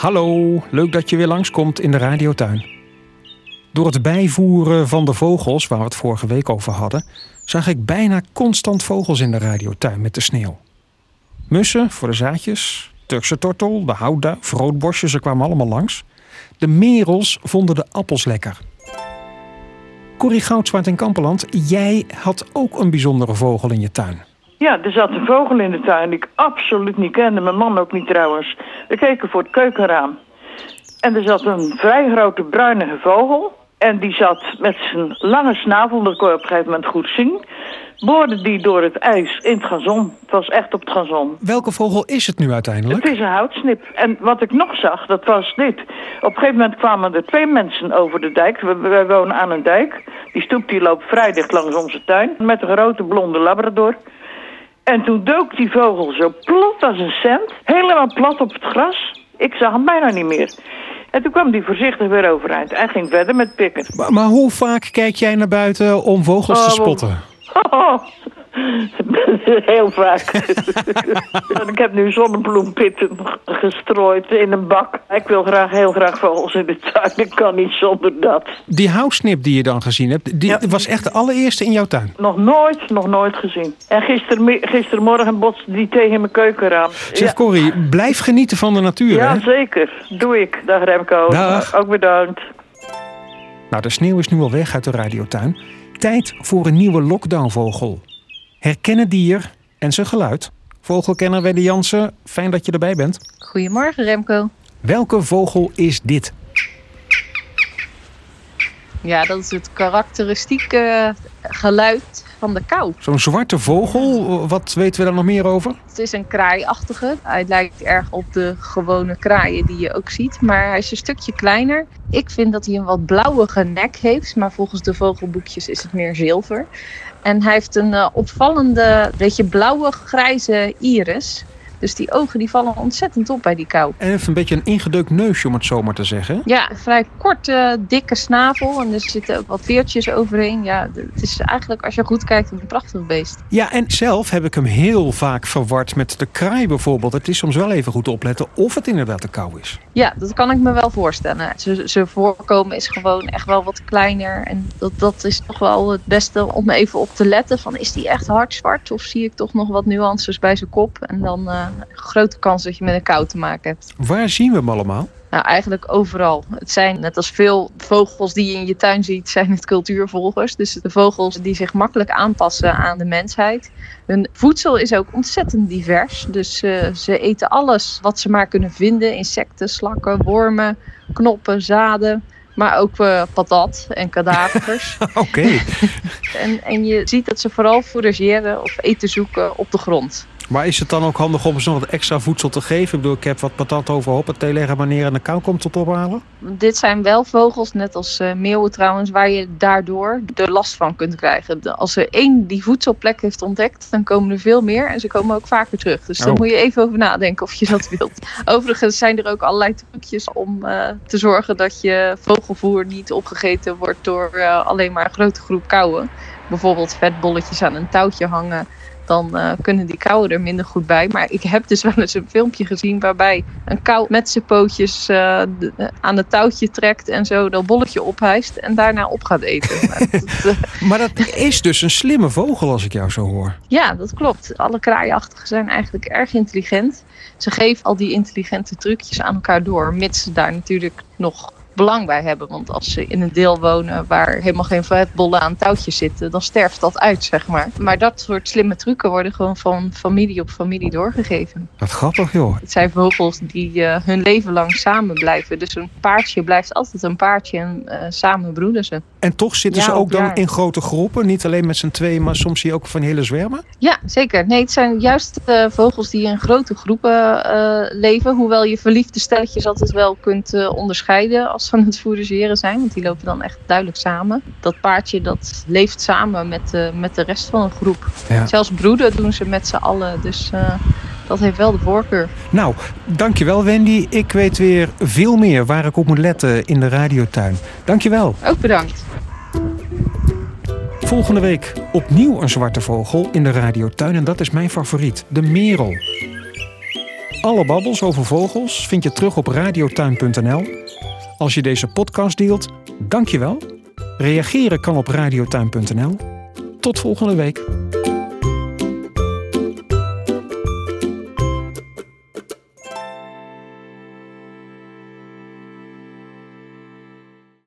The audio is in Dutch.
Hallo, leuk dat je weer langskomt in de radiotuin. Door het bijvoeren van de vogels, waar we het vorige week over hadden, zag ik bijna constant vogels in de radiotuin met de sneeuw. Mussen voor de zaadjes, Turkse tortel, de houtduif, roodborstje, ze kwamen allemaal langs. De merels vonden de appels lekker. Corrie Goudzwaard in Kampeland, jij had ook een bijzondere vogel in je tuin. Ja, er zat een vogel in de tuin die ik absoluut niet kende. Mijn man ook niet trouwens. We keken voor het keukenraam. En er zat een vrij grote bruinige vogel. En die zat met zijn lange snavel, dat kon je op een gegeven moment goed zien. Boorde die door het ijs in het gazon. Het was echt op het gazon. Welke vogel is het nu uiteindelijk? Het is een houtsnip. En wat ik nog zag, dat was dit. Op een gegeven moment kwamen er twee mensen over de dijk. We, we wonen aan een dijk. Die stoep die loopt vrij dicht langs onze tuin. Met een grote blonde labrador. En toen dook die vogel zo plat als een cent. Helemaal plat op het gras. Ik zag hem bijna niet meer. En toen kwam die voorzichtig weer overeind. En ging verder met pikken. Maar, maar hoe vaak kijk jij naar buiten om vogels te Oh, spotten? Oh, heel vaak. ik heb nu zonnebloempitten gestrooid in een bak. Ik wil graag, heel graag vogels in de tuin. Ik kan niet zonder dat. Die houtsnip die je dan gezien hebt, die Ja. was echt de allereerste in jouw tuin. Nog nooit, nog nooit gezien. En gistermi- gistermorgen botste die tegen mijn keukenraam. Zeg ja. Corrie, blijf genieten van de natuur. ja, hè? zeker. Doe ik. Dag Remco. Dag. Ook bedankt. Nou, de sneeuw is nu al weg uit de radiotuin. Tijd voor een nieuwe lockdownvogel. Herken het dier en zijn geluid. Vogelkenner Wedde Jansen, fijn dat je erbij bent. Goedemorgen Remco. Welke vogel is dit? Ja, dat is het karakteristieke geluid van de kou. Zo'n zwarte vogel, wat weten we daar nog meer over? Het is een kraaiachtige. Hij lijkt erg op de gewone kraaien die je ook ziet, maar hij is een stukje kleiner. Ik vind dat hij een wat blauwige nek heeft, maar volgens de vogelboekjes is het meer zilver. En hij heeft een eh, opvallende, beetje blauwe grijze iris. Dus die ogen die vallen ontzettend op bij die kou. En heeft een beetje een ingedeukt neusje, om het zo maar te zeggen. Ja, vrij korte, dikke snavel. En er zitten ook wat veertjes overheen. Ja, het is eigenlijk, als je goed kijkt, een prachtig beest. Ja, en zelf heb ik hem heel vaak verward met de kraai bijvoorbeeld. Het is soms wel even goed opletten of het inderdaad te kou is. Ja, dat kan ik me wel voorstellen. Ze- voorkomen is gewoon echt wel wat kleiner. En dat, dat is toch wel het beste om even op te letten. Van, is die echt hard zwart? Of zie ik toch nog wat nuances bij zijn kop? En dan eh, een grote kans dat je met een kou te maken hebt. Waar zien we hem allemaal? Nou, eigenlijk overal. Het zijn, net als veel vogels die je in je tuin ziet, zijn het cultuurvolgers. Dus de vogels die zich makkelijk aanpassen aan de mensheid. Hun voedsel is ook ontzettend divers. Dus eh, ze eten alles wat ze maar kunnen vinden. Insecten, slakken, wormen, knoppen, zaden. Maar ook eh, patat en kadavers. Oké. en, en je ziet dat ze vooral fourageren of eten zoeken op de grond. Maar is het dan ook handig om ze nog wat extra voedsel te geven? Ik bedoel, ik heb wat patat overhoop, het thee leggen wanneer aan de kou komt tot ophalen. Dit zijn wel vogels, net als eh, meeuwen trouwens, waar je daardoor de last van kunt krijgen. Als er één die voedselplek heeft ontdekt, dan komen er veel meer en ze komen ook vaker terug. Dus daar Oh. moet je even over nadenken of je dat wilt. Overigens zijn er ook allerlei trucjes om eh, te zorgen dat je vogelvoer niet opgegeten wordt door eh, alleen maar een grote groep kauwen. Bijvoorbeeld vetbolletjes aan een touwtje hangen. Dan eh, kunnen die kauwen er minder goed bij. Maar ik heb dus wel eens een filmpje gezien waarbij een kou met zijn pootjes eh, de- eh, aan het touwtje trekt en zo dat bolletje ophijst en daarna op gaat eten. Dat, Maar dat is dus een slimme vogel als ik jou zo hoor. ja, dat klopt. Alle kraaiachtigen zijn eigenlijk erg intelligent. Ze geven al die intelligente trucjes aan elkaar door, mits ze daar natuurlijk nog belang bij hebben. Want als ze in een deel wonen waar helemaal geen vetbollen aan touwtjes zitten, dan sterft dat uit, zeg maar. Maar dat soort slimme trucken worden gewoon van familie op familie doorgegeven. Wat grappig joh. Het zijn vogels die eh, hun leven lang samen blijven. Dus een paardje blijft altijd een paardje en eh, samen broeden ze. En toch zitten Ja, ze ook dan jaar. in grote groepen. Niet alleen met z'n tweeën, maar soms zie je ook van hele zwermen. Ja, zeker. Nee, het zijn juist eh, vogels die in grote groepen leven. Hoewel je verliefde stelletjes altijd wel kunt onderscheiden als ze aan het fourageren zijn. Want die lopen dan echt duidelijk samen. Dat paardje dat leeft samen met, eh, met de rest van een groep. Ja. Zelfs broeden doen ze met z'n allen. Dus eh, dat heeft wel de voorkeur. Nou, dankjewel Wendy. Ik weet weer veel meer waar ik op moet letten in de radiotuin. Dankjewel. Ook bedankt. Volgende week opnieuw een zwarte vogel in de radiotuin. En dat is mijn favoriet, de merel. Alle babbels over vogels vind je terug op radiotuin.nl. Als je deze podcast deelt, dank je wel. Reageren kan op radiotuin.nl. Tot volgende week.